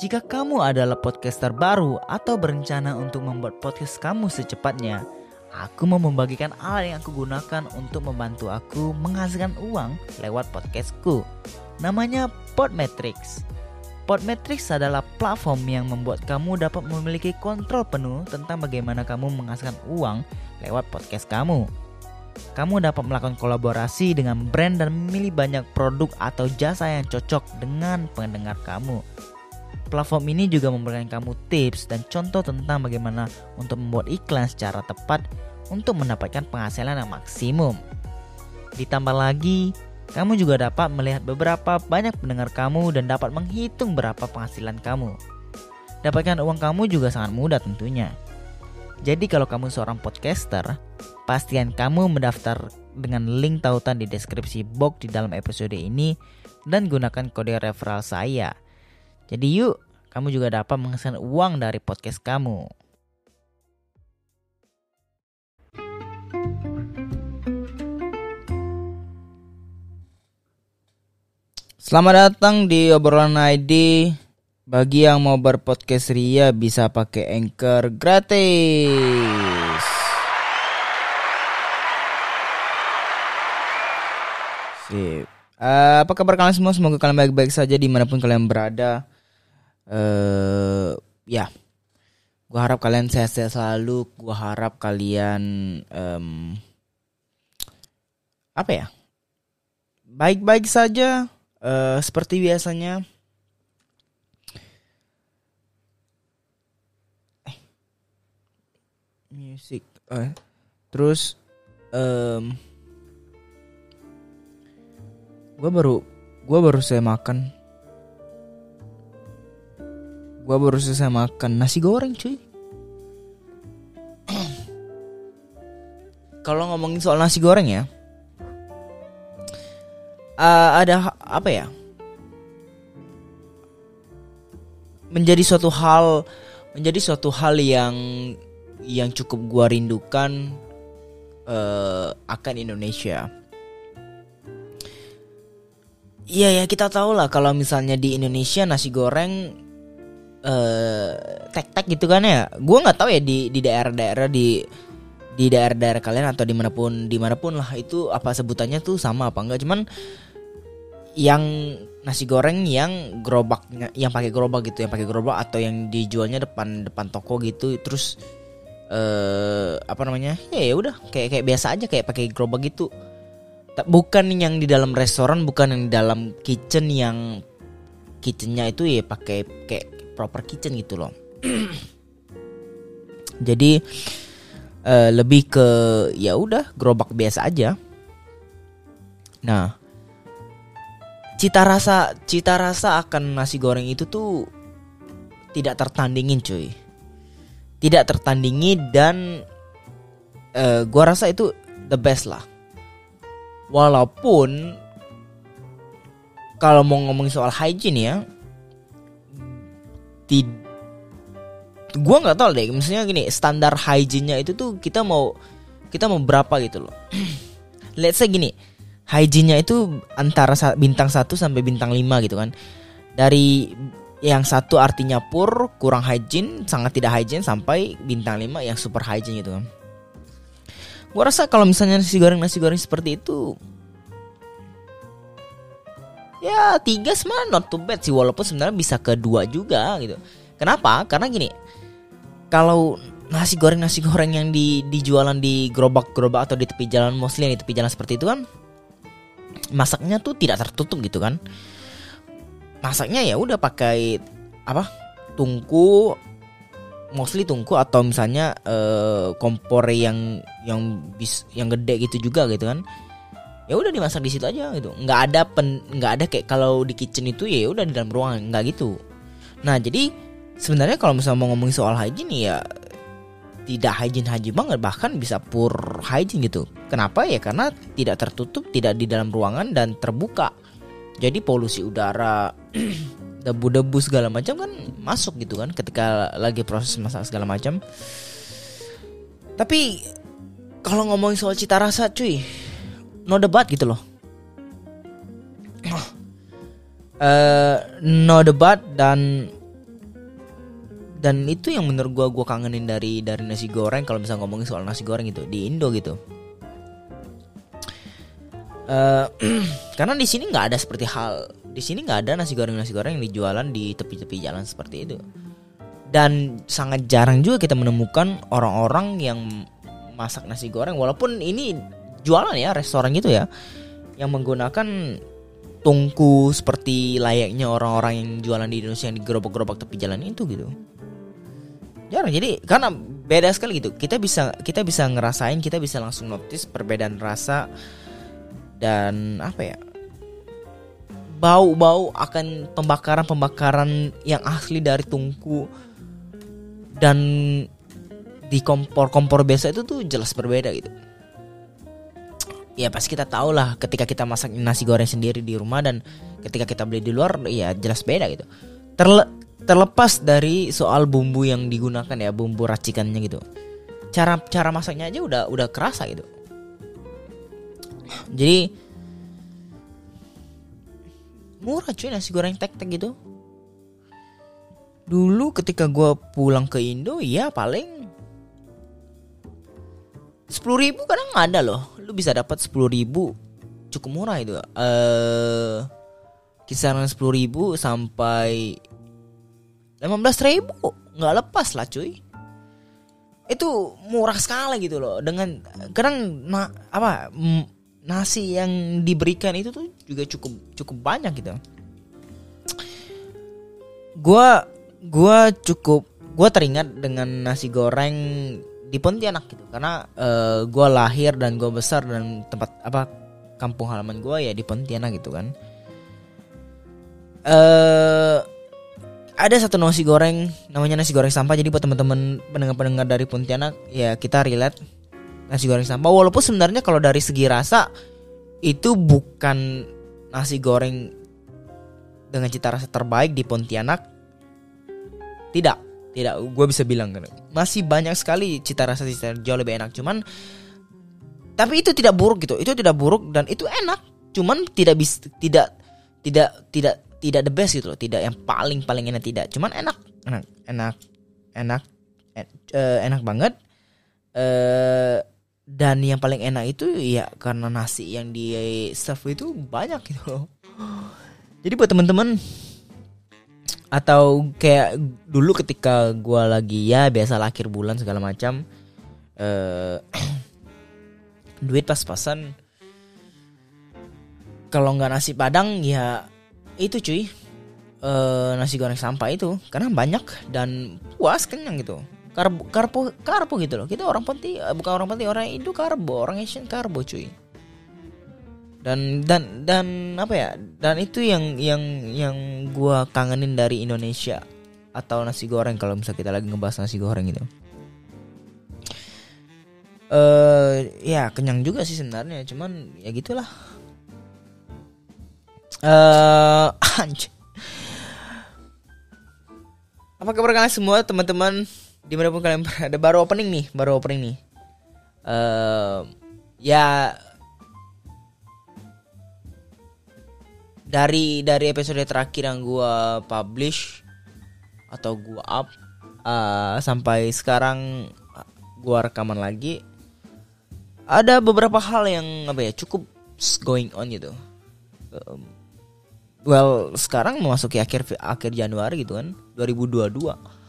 Jika kamu adalah podcaster baru atau berencana untuk membuat podcast kamu secepatnya, aku mau membagikan hal yang aku gunakan untuk membantu aku menghasilkan uang lewat podcastku. Namanya Podmetrics. Podmetrics adalah platform yang membuat kamu dapat memiliki kontrol penuh tentang bagaimana kamu menghasilkan uang lewat podcast kamu. Kamu dapat melakukan kolaborasi dengan brand dan memilih banyak produk atau jasa yang cocok dengan pendengar kamu. Platform ini juga memberikan kamu tips dan contoh tentang bagaimana untuk membuat iklan secara tepat untuk mendapatkan penghasilan yang maksimum. Ditambah lagi, kamu juga dapat melihat beberapa banyak pendengar kamu dan dapat menghitung berapa penghasilan kamu. Dapatkan uang kamu juga sangat mudah tentunya. Jadi kalau kamu seorang podcaster, pastikan kamu mendaftar dengan link tautan di deskripsi box di dalam episode ini dan gunakan kode referral saya jadi yuk, kamu juga dapat menghasilkan uang dari podcast kamu. Selamat datang di obrolan ID. Bagi yang mau berpodcast Ria bisa pakai Anchor gratis. Sip. Uh, apa kabar kalian semua? Semoga kalian baik-baik saja di mana pun kalian berada. Uh, ya. Gue harap kalian sehat-sehat selalu. Gue harap kalian um, apa ya? Baik-baik saja. Uh, seperti biasanya. Eh. Musik uh, terus um, gue baru gue baru saya makan. Gua baru selesai makan. Nasi goreng cuy. Kalau ngomongin soal nasi goreng ya uh, Ada apa ya? Menjadi suatu hal Menjadi suatu hal yang Yang cukup gua rindukan uh, Akan Indonesia Iya ya kita tahu lah kalau misalnya di Indonesia nasi goreng uh, tek-tek gitu kan ya. Gue nggak tahu ya di di daerah-daerah di di daerah-daerah kalian atau di mana pun di mana pun lah itu apa sebutannya tuh sama apa enggak. Cuman yang nasi goreng yang gerobaknya yang pakai gerobak gitu yang pakai gerobak atau yang dijualnya depan depan toko gitu terus eh apa namanya? Ya ya udah kayak kayak biasa aja kayak pakai gerobak gitu bukan yang di dalam restoran bukan yang di dalam kitchen yang kitchennya itu ya pakai kayak proper kitchen gitu loh. Jadi uh, lebih ke ya udah gerobak biasa aja. Nah, cita rasa cita rasa akan nasi goreng itu tuh tidak tertandingin cuy. Tidak tertandingi dan uh, gua rasa itu the best lah. Walaupun kalau mau ngomongin soal hygiene ya, tid gue nggak tahu deh misalnya gini standar hygiene-nya itu tuh kita mau kita mau berapa gitu loh. Let's say gini hygiene-nya itu antara bintang 1 sampai bintang 5 gitu kan. Dari yang satu artinya pur kurang hygiene sangat tidak hygiene sampai bintang 5 yang super hygiene gitu kan gue rasa kalau misalnya nasi goreng nasi goreng seperti itu ya tiga sebenarnya not too bad sih walaupun sebenarnya bisa ke dua juga gitu. Kenapa? Karena gini kalau nasi goreng nasi goreng yang di dijualan di gerobak gerobak atau di tepi jalan mostly di tepi jalan seperti itu kan masaknya tuh tidak tertutup gitu kan. Masaknya ya udah pakai apa tungku mostly tungku atau misalnya uh, kompor yang yang bis yang gede gitu juga gitu kan. Ya udah dimasak di situ aja gitu. Nggak ada pen nggak ada kayak kalau di kitchen itu ya udah di dalam ruangan nggak gitu. Nah jadi sebenarnya kalau misalnya mau ngomongin soal hygiene ya tidak hygiene hygiene banget bahkan bisa pur hygiene gitu. Kenapa? Ya karena tidak tertutup tidak di dalam ruangan dan terbuka. Jadi polusi udara debu-debu segala macam kan masuk gitu kan ketika lagi proses masak segala macam. Tapi kalau ngomongin soal cita rasa cuy no debat gitu loh. Uh, no debat dan dan itu yang menurut gua gua kangenin dari dari nasi goreng. Kalau misalnya ngomongin soal nasi goreng gitu di Indo gitu. Uh, karena di sini nggak ada seperti hal di sini nggak ada nasi goreng nasi goreng yang dijualan di tepi-tepi jalan seperti itu. Dan sangat jarang juga kita menemukan orang-orang yang masak nasi goreng walaupun ini jualan ya restoran gitu ya yang menggunakan tungku seperti layaknya orang-orang yang jualan di Indonesia yang di gerobak-gerobak tepi jalan itu gitu. Jarang jadi karena beda sekali gitu. Kita bisa kita bisa ngerasain kita bisa langsung notice perbedaan rasa dan apa ya bau-bau akan pembakaran-pembakaran yang asli dari tungku. Dan di kompor-kompor biasa itu tuh jelas berbeda gitu. Ya pasti kita tahu lah ketika kita masak nasi goreng sendiri di rumah dan ketika kita beli di luar ya jelas beda gitu. Terle terlepas dari soal bumbu yang digunakan ya bumbu racikannya gitu. Cara cara masaknya aja udah udah kerasa gitu. Jadi murah cuy nasi goreng tek tek gitu. Dulu ketika gue pulang ke Indo ya paling sepuluh ribu kadang ada loh. Lu bisa dapat sepuluh ribu. Cukup murah itu. Eh kisaran sepuluh ribu sampai 15 ribu. Nggak lepas lah cuy. Itu murah sekali gitu loh. Dengan kadang na, apa nasi yang diberikan itu tuh juga cukup cukup banyak gitu. Gua gua cukup gua teringat dengan nasi goreng di Pontianak gitu. Karena uh, gua lahir dan gua besar dan tempat apa kampung halaman gua ya di Pontianak gitu kan. Eh uh, ada satu nasi goreng namanya nasi goreng sampah. Jadi buat teman-teman pendengar-pendengar dari Pontianak ya kita relate nasi goreng sampah. Walaupun sebenarnya kalau dari segi rasa itu bukan nasi goreng dengan cita rasa terbaik di Pontianak? Tidak tidak. Gue bisa bilang kan. Masih banyak sekali cita rasa cita jauh lebih enak. Cuman tapi itu tidak buruk gitu. Itu tidak buruk dan itu enak. Cuman tidak bisa tidak tidak tidak tidak the best gitu loh. Tidak yang paling paling enak tidak. Cuman enak. Enak enak enak en, uh, enak banget. Uh, dan yang paling enak itu ya karena nasi yang di serve itu banyak gitu loh. Jadi buat teman-teman atau kayak dulu ketika gue lagi ya biasa akhir bulan segala macam uh, duit pas-pasan. Kalau nggak nasi padang ya itu cuy uh, nasi goreng sampah itu. Karena banyak dan puas kenyang gitu karbo karbo karbo gitu loh. Kita orang penting eh, bukan orang penting orang Indo karbo orang Asian karbo cuy. Dan dan dan apa ya? Dan itu yang yang yang gua kangenin dari Indonesia atau nasi goreng kalau misalnya kita lagi ngebahas nasi goreng gitu. Eh ya kenyang juga sih sebenarnya cuman ya gitulah. Uh, Apa kabar kalian semua teman-teman di mana pun kalian berada. Baru opening nih baru opening nih. Uh, ya dari dari episode terakhir yang gua publish atau gua up uh, sampai sekarang gua rekaman lagi ada beberapa hal yang apa ya cukup going on gitu. Um, well sekarang memasuki akhir akhir Januari gitu kan 2022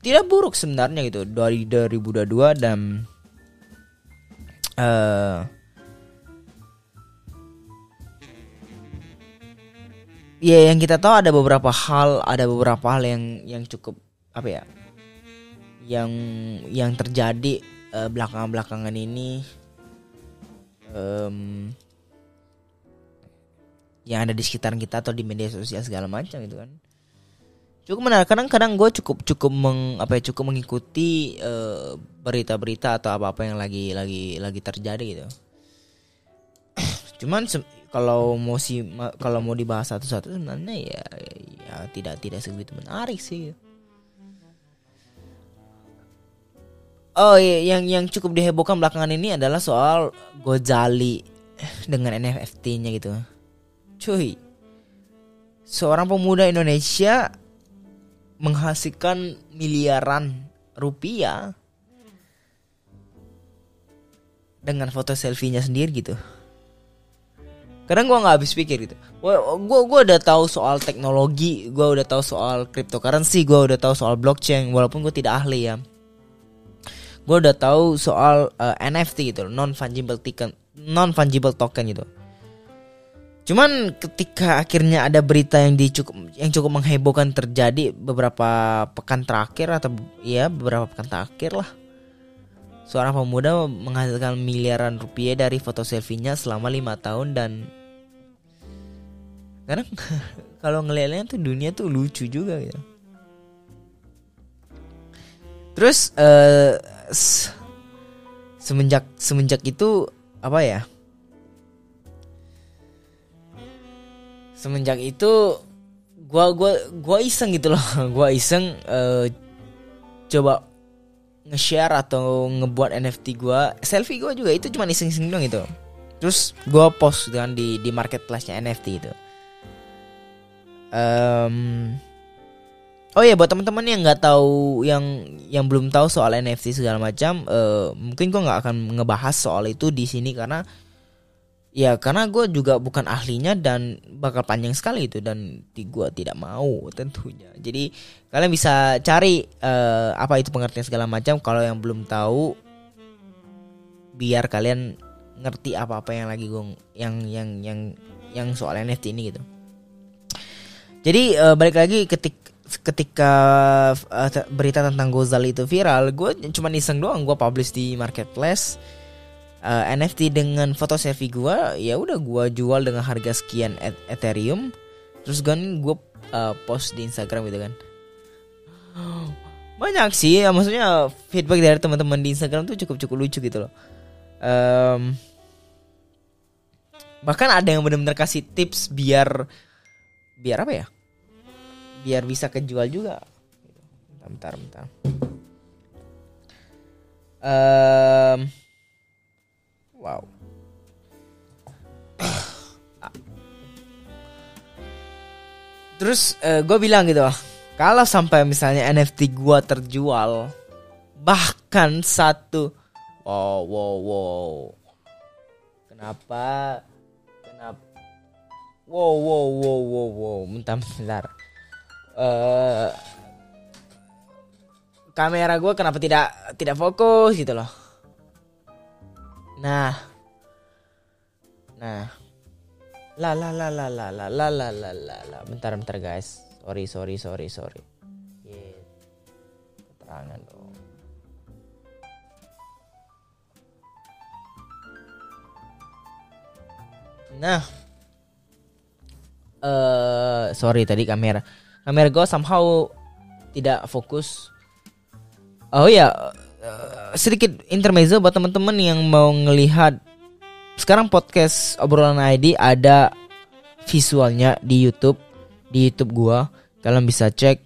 tidak buruk sebenarnya gitu. Dari 2022 dan uh, ya yang kita tahu ada beberapa hal ada beberapa hal yang yang cukup apa ya yang yang terjadi uh, belakangan-belakangan ini. Um, yang ada di sekitar kita atau di media sosial segala macam gitu kan cukup menarik. Kadang-kadang gue cukup cukup meng apa ya cukup mengikuti berita berita-berita atau apa apa yang lagi lagi lagi terjadi gitu. Cuman kalau mau si kalau mau dibahas satu-satu sebenarnya ya ya tidak tidak segitu menarik sih. Oh iya, yang yang cukup dihebohkan belakangan ini adalah soal Gojali dengan NFT-nya gitu. Cuy seorang pemuda Indonesia menghasilkan miliaran rupiah dengan foto selfie-nya sendiri gitu. Kadang gue nggak habis pikir gitu. Gue gua, gua udah tahu soal teknologi, gue udah tahu soal cryptocurrency, gue udah tahu soal blockchain, walaupun gue tidak ahli ya. Gue udah tahu soal uh, eh, NFT gitu, non fungible token, non fungible token gitu. Cuman ketika akhirnya ada berita yang dicukup yang cukup menghebohkan terjadi beberapa pekan terakhir atau ya beberapa pekan terakhir lah Seorang pemuda menghasilkan miliaran rupiah dari foto selfie-nya selama lima tahun dan karena kalau ngeliatnya tuh dunia tuh lucu juga gitu. Terus uh, semenjak semenjak itu apa ya? Semenjak itu gua gua gua iseng gitu loh. Gua iseng uh, coba nge-share atau ngebuat NFT gue selfie gue juga itu cuma iseng-iseng doang itu terus gue post dengan di di marketplace-nya NFT itu. Um, oh ya buat teman-teman yang nggak tahu yang yang belum tahu soal NFT segala macam uh, mungkin gue nggak akan ngebahas soal itu di sini karena ya karena gue juga bukan ahlinya dan bakal panjang sekali itu dan gue tidak mau tentunya. Jadi kalian bisa cari uh, apa itu pengertian segala macam. Kalau yang belum tahu biar kalian ngerti apa apa yang lagi gue yang yang yang yang soal NFT ini gitu. Jadi uh, balik lagi ketik ketika uh, berita tentang Gozal itu viral gue cuma iseng doang. Gue publish di marketplace uh, eh, NFT dengan foto selfie gue ya udah gue jual dengan harga sekian Ethereum. Terus kan gue uh, post di Instagram gitu kan. Banyak sih ya, maksudnya feedback dari teman-teman di Instagram tuh cukup cukup lucu gitu loh. Um, bahkan ada yang benar-benar kasih tips biar biar apa ya? Biar bisa kejual juga. Bentar bentar, bentar. Um, Wow. Terus uh, eh, gue bilang gitu, kalau sampai misalnya NFT gue terjual bahkan satu, wow wow wow, kenapa, kenapa, wow wow wow wow wow, bentar bentar, uh, kamera gue kenapa tidak tidak fokus gitu loh Nah. Nah. La la la la la la la la la la la. Bentar bentar guys. Sorry sorry sorry sorry. Yeah. Keterangan dong. Nah. Eh uh, sorry tadi kamera. Kamera gue somehow tidak fokus. Oh ya, uh, sedikit intermezzo buat teman-teman yang mau ngelihat sekarang podcast obrolan ID ada visualnya di YouTube di YouTube gua. Kalian bisa cek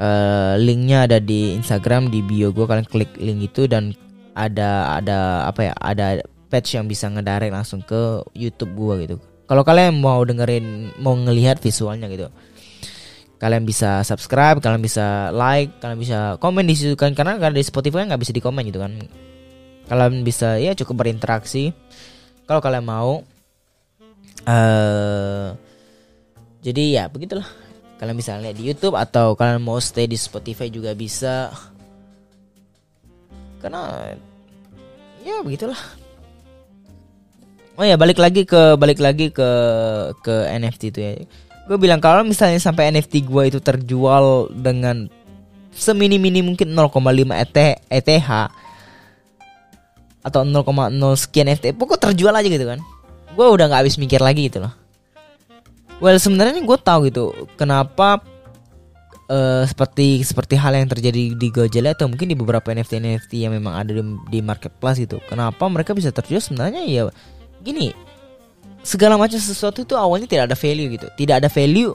uh, linknya ada di Instagram di bio gua. Kalian klik link itu dan ada ada apa ya ada patch yang bisa ngedirect langsung ke YouTube gua gitu. Kalau kalian mau dengerin mau ngelihat visualnya gitu kalian bisa subscribe, kalian bisa like, kalian bisa komen di situ kan karena karena di Spotify nggak bisa di komen gitu kan. Kalian bisa ya cukup berinteraksi kalau kalian mau. Uh, jadi ya begitulah. Kalian bisa lihat di YouTube atau kalian mau stay di Spotify juga bisa. Karena ya begitulah. Oh ya balik lagi ke balik lagi ke ke NFT itu ya gue bilang kalau misalnya sampai NFT gue itu terjual dengan semini-mini mungkin 0,5 ETH, ETH atau 0,0 sekian FT pokok terjual aja gitu kan. Gue udah nggak habis mikir lagi gitu loh. Well sebenarnya gue tahu gitu kenapa uh, seperti seperti hal yang terjadi di Gojek atau mungkin di beberapa NFT NFT yang memang ada di, di marketplace gitu. Kenapa mereka bisa terjual? Sebenarnya ya gini segala macam sesuatu itu awalnya tidak ada value gitu. Tidak ada value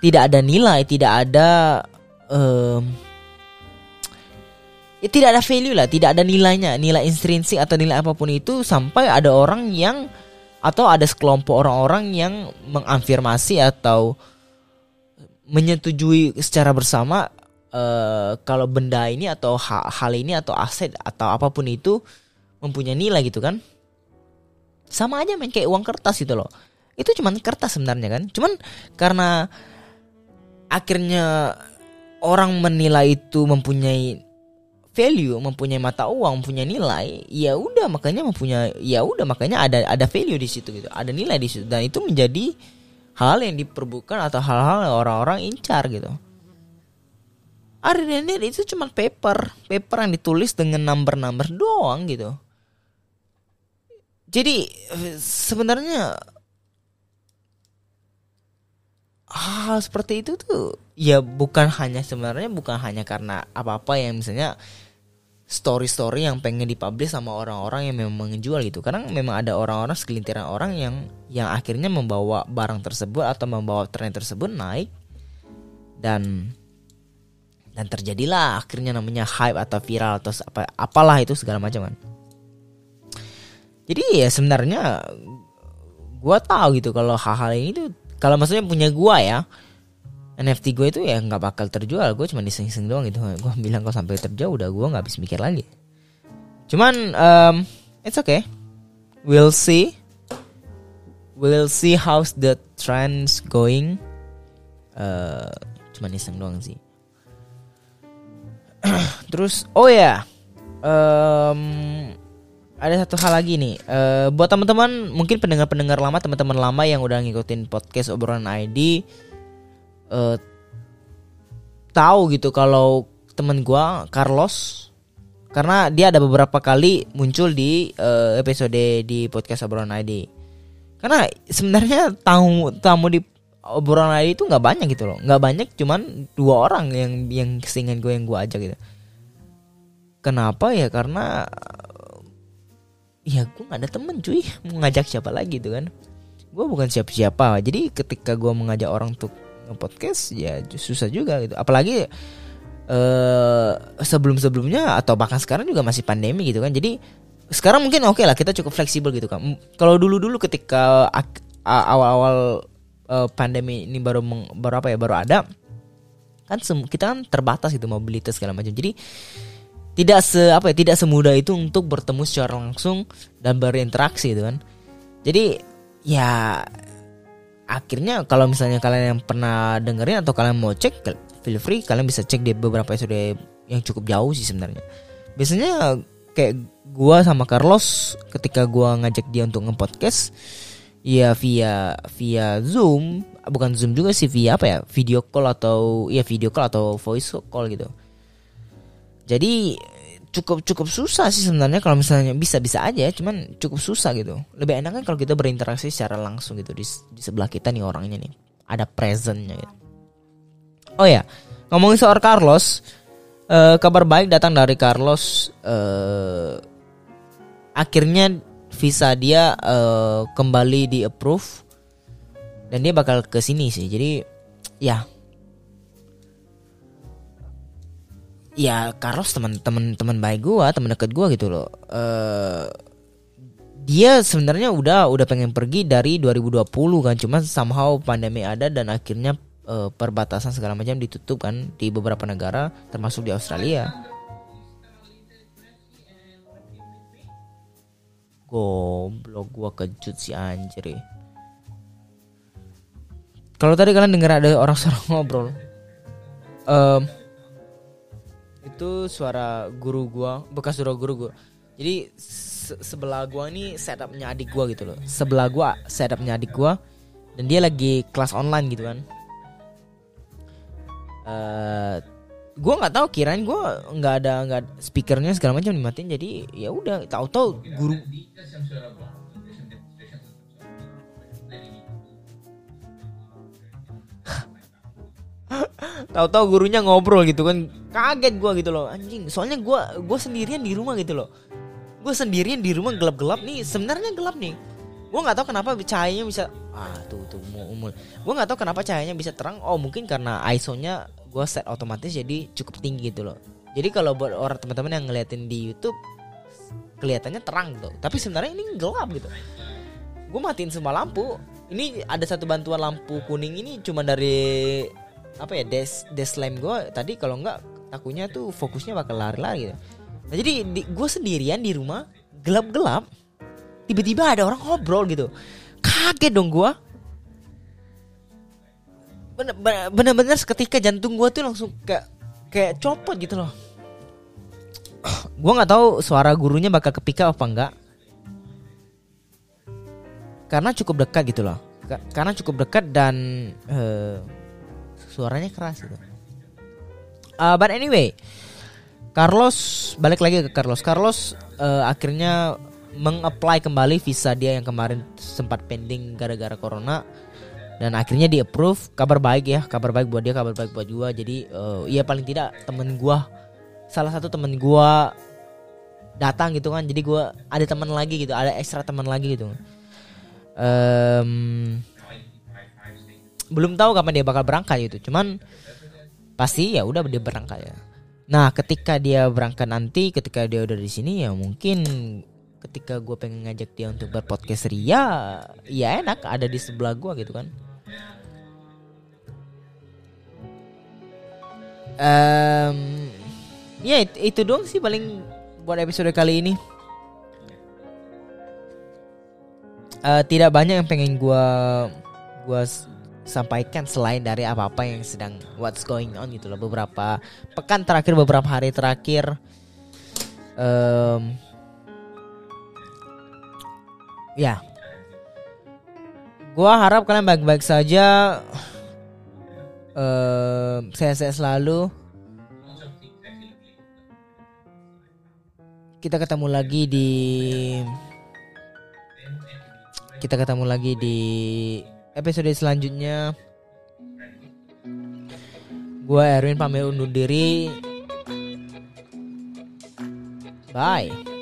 tidak ada nilai tidak ada um, ya tidak ada value lah tidak ada nilainya. Nilai intrinsik atau nilai apa pun itu sampai ada orang yang atau ada sekelompok orang-orang yang mengafirmasi atau menyetujui secara bersama uh, kalau benda ini atau hal, hal ini atau aset atau apa pun itu mempunyai nilai gitu kan sama aja main kayak uang kertas gitu loh itu cuma kertas sebenarnya kan cuman karena akhirnya orang menilai itu mempunyai value, mempunyai mata uang, mempunyai nilai, ya udah makanya mempunyai ya udah makanya ada ada value di situ gitu. Ada nilai di situ dan itu menjadi hal yang diperbukan atau hal-hal orang-orang incar gitu. Arinir itu cuma paper, paper yang ditulis dengan number-number doang gitu. Jadi sebenarnya hal seperti itu tuh ya bukan hanya sebenarnya bukan hanya karena apa-apa yang misalnya story-story yang pengen dipublish sama orang-orang yang memang menjual gitu. Karena memang ada orang-orang segelintiran orang yang yang akhirnya membawa barang tersebut atau membawa tren tersebut naik dan dan terjadilah akhirnya namanya hype atau viral atau apa apalah itu segala macam kan. Jadi ya sebenarnya gua tahu gitu kalau hal-hal ini tuh kalau maksudnya punya gua ya NFT gue itu ya nggak bakal terjual. Gue cuma diseng-seng doang gitu. Gue bilang kalau sampai terjual udah gue nggak habis mikir lagi. Cuman um, it's okay. We'll see. We'll see how's the trends going. Uh, cuma iseng doang sih. Terus oh ya um, ada satu hal lagi nih uh, buat teman-teman mungkin pendengar-pendengar lama teman-teman lama yang udah ngikutin podcast obrolan ID uh, tahu gitu kalau temen gue Carlos karena dia ada beberapa kali muncul di uh, episode di podcast obrolan ID karena sebenarnya tamu tamu di obrolan ID itu nggak banyak gitu loh. Nggak banyak cuman dua orang yang yang kesingin gue yang gue ajak gitu. Kenapa ya? Karena ya gue nggak ada temen cuy. Mau ngajak siapa lagi tuh kan? Gue bukan siapa-siapa. Jadi ketika gue mengajak orang untuk podcast ya susah juga gitu. Apalagi uh, sebelum sebelumnya atau bahkan sekarang juga masih pandemi gitu kan? Jadi sekarang mungkin oke okay lah kita cukup fleksibel gitu kan? Kalau dulu dulu ketika awal-awal uh, pandemi ini baru meng, baru apa ya baru ada kan kita kan terbatas gitu mobilitas segala macam. Jadi tidak se apa ya tidak semudah itu untuk bertemu secara langsung dan berinteraksi gitu kan. Jadi ya akhirnya kalau misalnya kalian yang pernah dengerin atau kalian mau cek feel free kalian bisa cek di beberapa episode yang cukup jauh sih sebenarnya. Biasanya kayak gua sama Carlos ketika gua ngajak dia untuk nge-podcast ya via via Zoom bukan Zoom juga sih via apa ya video call atau ya video call atau voice call gitu jadi cukup cukup susah sih sebenarnya kalau misalnya bisa bisa aja cuman cukup susah gitu. Lebih enak kan kalau kita berinteraksi secara langsung gitu di, di sebelah kita nih orangnya nih. Ada presentnya gitu. Oh ya ngomongin soal Carlos uh, kabar baik datang dari Carlos uh, akhirnya visa dia uh, kembali di approve dan dia bakal ke sini sih. Jadi ya ya Carlos teman-teman teman baik gua teman dekat gua gitu loh. Uh, dia sebenarnya udah udah pengen pergi dari 2020 kan cuma somehow pandemi ada dan akhirnya uh, perbatasan segala macam ditutup kan di beberapa negara termasuk di Australia. Goblok gua kejut si anjir. Kalau tadi kalian dengar ada orang suara ngobrol um, itu suara guru gua bekas suara guru gua. Jadi se sebelah gua ini setupnya adik gua gitu loh. Sebelah gua setupnya adik gua. Dan dia lagi kelas online gitu kan. Uh, gua nggak tahu kirain gua nggak ada nggak speakernya segala macam dimatiin. Jadi ya udah tahu-tahu guru tahu-tahu gurunya ngobrol gitu kan. Kaget gue gitu loh. Anjing soalnya gue gue sendirian di rumah gitu loh. Gue sendirian di rumah gelap-gelap nih. Sebenarnya gelap nih. Gue nggak tahu kenapa cahayanya bisa ah tuh tuh umur. Gue nggak tahu kenapa cahayanya bisa terang. Oh mungkin karena ISO-nya gue set otomatis jadi cukup tinggi gitu loh. Jadi kalau buat orang teman-teman yang ngeliatin di YouTube kelihatannya terang gitu. Tapi sebenarnya ini gelap gitu. Gue matiin semua lampu. Ini ada satu bantuan lampu kuning ini cuma dari apa ya des deslime gue tadi kalau nggak takutnya tuh fokusnya bakal lari-lari gitu. Nah, jadi gue sendirian di rumah gelap-gelap tiba-tiba ada orang ngobrol gitu. Kaget dong gue bener-bener seketika jantung gue tuh langsung kayak kayak copot gitu loh. Gue nggak tahu suara gurunya bakal kepika apa enggak. Karena cukup dekat gitu loh. Karena cukup dekat dan uh, suaranya keras gitu. Uh, but anyway Carlos balik lagi ke Carlos. Carlos uh, akhirnya mengapply kembali visa dia yang kemarin sempat pending gara-gara corona. Dan akhirnya di approve kabar baik ya kabar baik buat dia kabar baik buat gua. Jadi uh, ya paling tidak temen gua salah satu temen gua datang gitu kan. Jadi gua ada teman lagi gitu ada ekstra teman lagi gitu um, belum tahu kapan dia bakal berangkat gitu. Cuman pasti ya udah dia berangkat ya. Nah ketika dia berangkat nanti ketika dia udah di sini ya mungkin ketika gue pengen ngajak dia untuk berpodcast ria ya enak ada di sebelah gue gitu kan. Um, ya itu, itu doang sih paling buat episode kali ini. Uh, tidak banyak yang pengen gue gue sampaikan selain dari apa-apa yang sedang what's going on gitu loh. Beberapa pekan terakhir beberapa hari terakhir um, ya. Gua harap kalian baik-baik saja. Uh, sehat-sehat selalu. Kita ketemu lagi di kita ketemu lagi di episode selanjutnya. Gua Erwin pamit undur diri. Bye